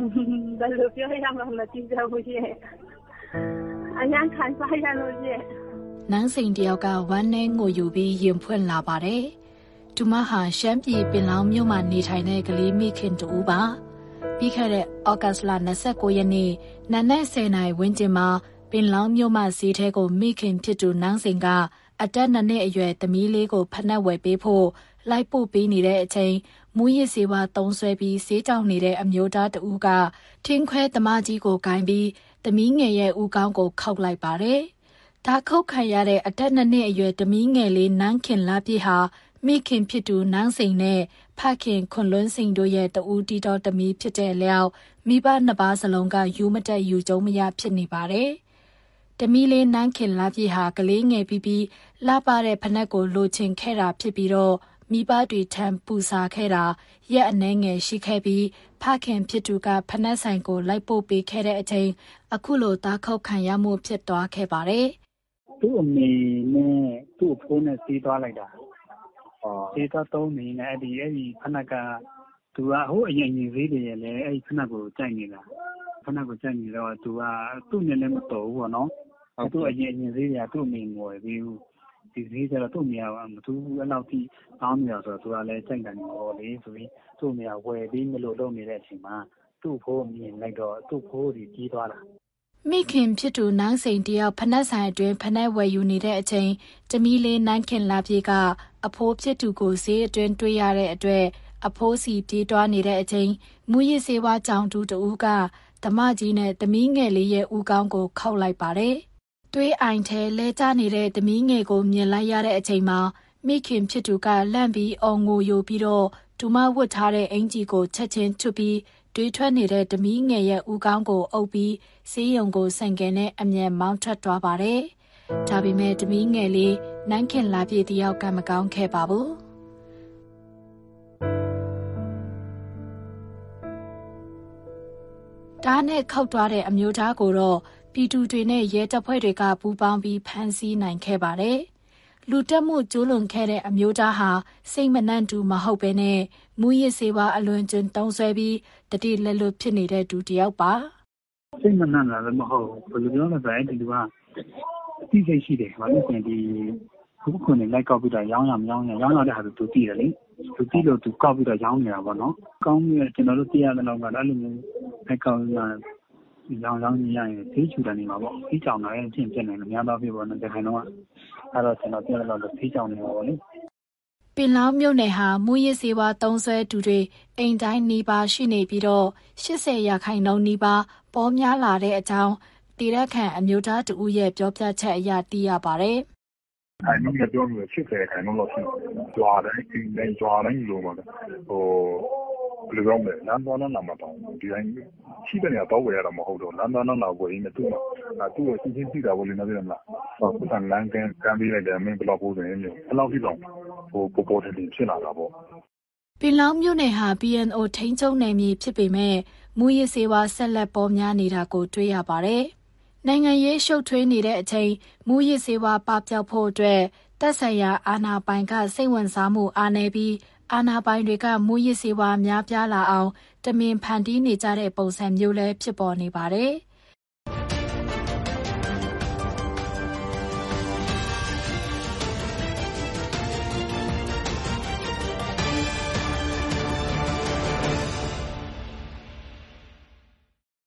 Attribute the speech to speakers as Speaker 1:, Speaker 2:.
Speaker 1: လိုပြောရမှမသိတော့ဘူးရှင့်အရန်ခံစားရလို့ရှင့်
Speaker 2: နန်းစိန်တယောက်ကဝမ်းနဲ့ငိုယူပြီးရင်ဖွင့်လာပါတယ်။သူမဟာရှမ်းပြည်ပင်လောင်းမြို့မှာနေထိုင်တဲ့ကလေးမိခင်တူပါ။ပြီးခဲ့တဲ့ဩဂတ်စ်လ29ရက်နေ့နနက်10:00နာရီဝန်းကျင်မှာပင်လောင်းမြို့မှာဈေးထဲကိုမိခင်ဖြစ်သူနန်းစိန်ကအတက်နှစ်နှစ်အရွယ်သမီးလေးကိုဖနှက်ဝယ်ပေးဖို့လိုက်ပို့ပေးနေတဲ့အချိန် မူရစ်စေဝါတုံးဆွဲပြီးဈေးကြောင်နေတဲ့အမျိုးသားတဦးကထင်းခွဲသမားကြီးကိုဂိုင်းပြီးသမီးငယ်ရဲ့ဦးကောင်းကိုခောက်လိုက်ပါတယ်။ဒါခုတ်ခံရတဲ့အတက်နှစ်နှစ်အရွယ်သမီးငယ်လေးနန်းခင်လာပြည့်ဟာမိခင်ဖြစ်သူနန်းစိန်နဲ့ဖခင်ခွန်လွန်းစိန်တို့ရဲ့တဦးတီတော်သမီးဖြစ်တဲ့လျောက်မိဘနှစ်ပါးစလုံးကယူမတက်ယူကြုံမရဖြစ်နေပါတယ်။တမီလေးနန်းခင်လာပြည့်ဟာကလေးငယ်ပြီးပြီးလှပတဲ့ဖနက်ကိုလိုချင်ခဲ့တာဖြစ်ပြီးတော့ မိဘတွေထံပူစာခဲ့တာရက်အနှဲငယ်ရှိခဲ့ပြီးဖခင်ဖြစ်သူကဖနက်ဆိုင်ကိုလိုက်ပို့ပေးခဲ့တဲ့အချိန်အခုလိုတားခုတ်ခံရမှုဖြစ်သွားခဲ့ပါတယ်။
Speaker 3: သူ့အမေနဲ့သူ့အဖိုးနဲ့စီးသွားလိုက်တာစီးသွားသုံးနေနဲ့အဲ့ဒီအဲ့ဒီဖနက်ကသူကဟိုအရင်ရင်ဈေးတွေရလဲအဲ့ဒီဖနက်ကိုကြိုက်နေတာဖနက်ကိုကြိုက်နေတော့သူကသူ့နဲ့လည်းမတော်ဘူးပေါ့နော်သူ့အရင်အရင်ဈေးတွေကသူ့အမေငွယ်ပြီးဘူး ဒီဈေးကျတော့သူ့အမေကမသူအဲ့လောက်ထိကောင်းနေတာဆိုတော့သူကလည်းကြိုက်တယ်ပေါ့လေဆိုပြီးသူ့အမေကဝယ်ပြီးမလို့လုပ်နေတဲ့အချိန်မှာသူ့ဖိုးမြင်လိုက်တော့သူ့ဖိုးကြီးကြီးသွားတာ
Speaker 2: မိခင်ဖြစ်သူနန်းစိန်တယောက်ဖနက်ဆိုင်အတွင်းဖနက်ဝယ်ယူနေတဲ့အချိန်တမီးလေးနန်းခင်လာပြေကအဖိုးဖြစ်သူကိုဈေးအတွင်းတွေ့ရတဲ့အတွက်အဖိုးစီပြေးတွားနေတဲ့အချိန်မူရစ်စေဝါကြောင်တူတူကဓမကြီးနဲ့တမီးငယ်လေးရဲ့ဦးကောင်းကိုခောက်လိုက်ပါတယ်။ သွေးအိုင်ထဲလဲကျနေတဲ့တမီးငယ်ကိုမြင်လိုက်ရတဲ့အချိန်မှာမိခင်ဖြစ်သူကလန့်ပြီးအော်ငိုယိုပြီးတော့ဒူမဝတ်ထားတဲ့အင်ကြီးကိုချက်ချင်းချွတ်ပြီးတွေးထွက်နေတဲ့တမီးငယ်ရဲ့ဦးကောင်းကိုအုပ်ပြီးဆေးရုံကိုဆန်ကယ်နဲ့အမြန်မောင်းထွက်သွားပါတယ်။ဒါပေမဲ့တမီးငယ်လေးနန်းခင်လာပြေတယောက်ကမကောင်းခဲ့ပါဘူး။ဒါနဲ့ခောက်သွားတဲ့အမျိုးသားကိုတော့ ပြည်သူတွေနဲ့ရဲတပ်ဖွဲ့တွေကပူးပေါင်းပြီးဖမ်းဆီးနိုင်ခဲ့ပါတယ်။လူတက်မှုကျိုးလွန်ခဲ့တဲ့အမျိုးသားဟာစိတ်မနှံ့တူမဟုတ်ဘဲနဲ့မူရစ်စေဝါအလွန်ကျွန်းတုံးဆွဲပြီးတတိလက်လွတ်ဖြစ်နေတဲ့သူတယောက်ပါ။
Speaker 3: စိတ်မနှံ့တာလည်းမဟုတ်ဘူးဘယ်လိုပြောလဲဆိုရင်ဒီလူကအသိစိတ်ရှိတယ်ဘာလို့ဆိုရင်ဒီခုခုနေလိုက်ကောက်ပြီးတော့ရောင်းရမရောင်းရရောင်းရတဲ့ဟာသူသိတယ်လေသူသိလို့သူကောက်ပြီးတော့ရောင်းနေတာပေါ့နော်ကောင်းပြီးကျွန်တော်တို့သိရတဲ့တော့ကအဲ့လိုမျိုးလိုက်ကောက်ရ ရောင်းရောင်းရရင်သေးချူတယ်နေမှာပေါ့သေးချောင်တာလည်းဖြစ်ဖြစ်နေတယ်များသောဖြစ်ပေါ့နော်ဒီခိုင်တော့အဲ့တော့ကျွန်တော်ပြောတော့သေးချောင်နေမှာပေါ့လေ
Speaker 2: ပင်လောင်းမြို့နယ်ဟာမူရစ်စေဝါသုံးဆွဲသူတွေအိမ်တိုင်းနီးပါးရှိနေပြီးတော့80ရာခိုင်နှုန်းနီးပါးပေါ်များလာတဲ့အကြောင်းတည်ရက်ခံအမျိုးသားတဦးရဲ့ပြောပြချက်အရသိရပါတယ်
Speaker 4: ခိုင်နှုန်းနဲ့ပြောလို့80ခိုင်နှုန်းလောက်ရှိတယ်ကြွားတိုင်းအိမ်တိုင်းကြွားတိုင်းလို့မှာဟို ဘယ်လိုပြောမလဲလမ်းသွားလမ်းလာမှာတောင်းဒီတိုင်းရှိတဲ့နေရာတော့ဝယ်ရတာမဟုတ်တော့လမ်းသွားလမ်းလာဝယ်ရင်းနဲ့သူ့မှာသူ့ကိုချင်းချင်းသိတာဘယ်လိုလဲမသိဘူးလားဟိုကလမ်းကန်ကန်ပြီးလိုက်တယ်မင်းဘယ်လောက်ပိုးဆိုရင်မျိုးဘယ်လောက်ဖြစ်တော့ဟိုပေါ်ပေါ်တင်ဖြစ်လာတာပေါ့
Speaker 2: ပင်လောင်းမြို့နယ်ဟာ BNO ထိန်းချုပ်နယ်မြေဖြစ်ပေမဲ့မူရစ်စေဝါဆက်လက်ပေါ်များနေတာကိုတွေ့ရပါတယ်။နိုင်ငံရေးရှုပ်ထွေးနေတဲ့အချိန်မူရစ်စေဝါပပျောက်ဖို့အတွက်တပ်ဆိုင်ရာအာဏာပိုင်ကစိတ်ဝင်စားမှုအားနည်းပြီး အာဏာပိုင်တွေကမူရစ်စေဝါများပြားလာအောင် တမင်ဖန်တီးနေကြတဲ့ပုံစံမျိုးလည်းဖြစ်ပေါ်နေပါတယ်။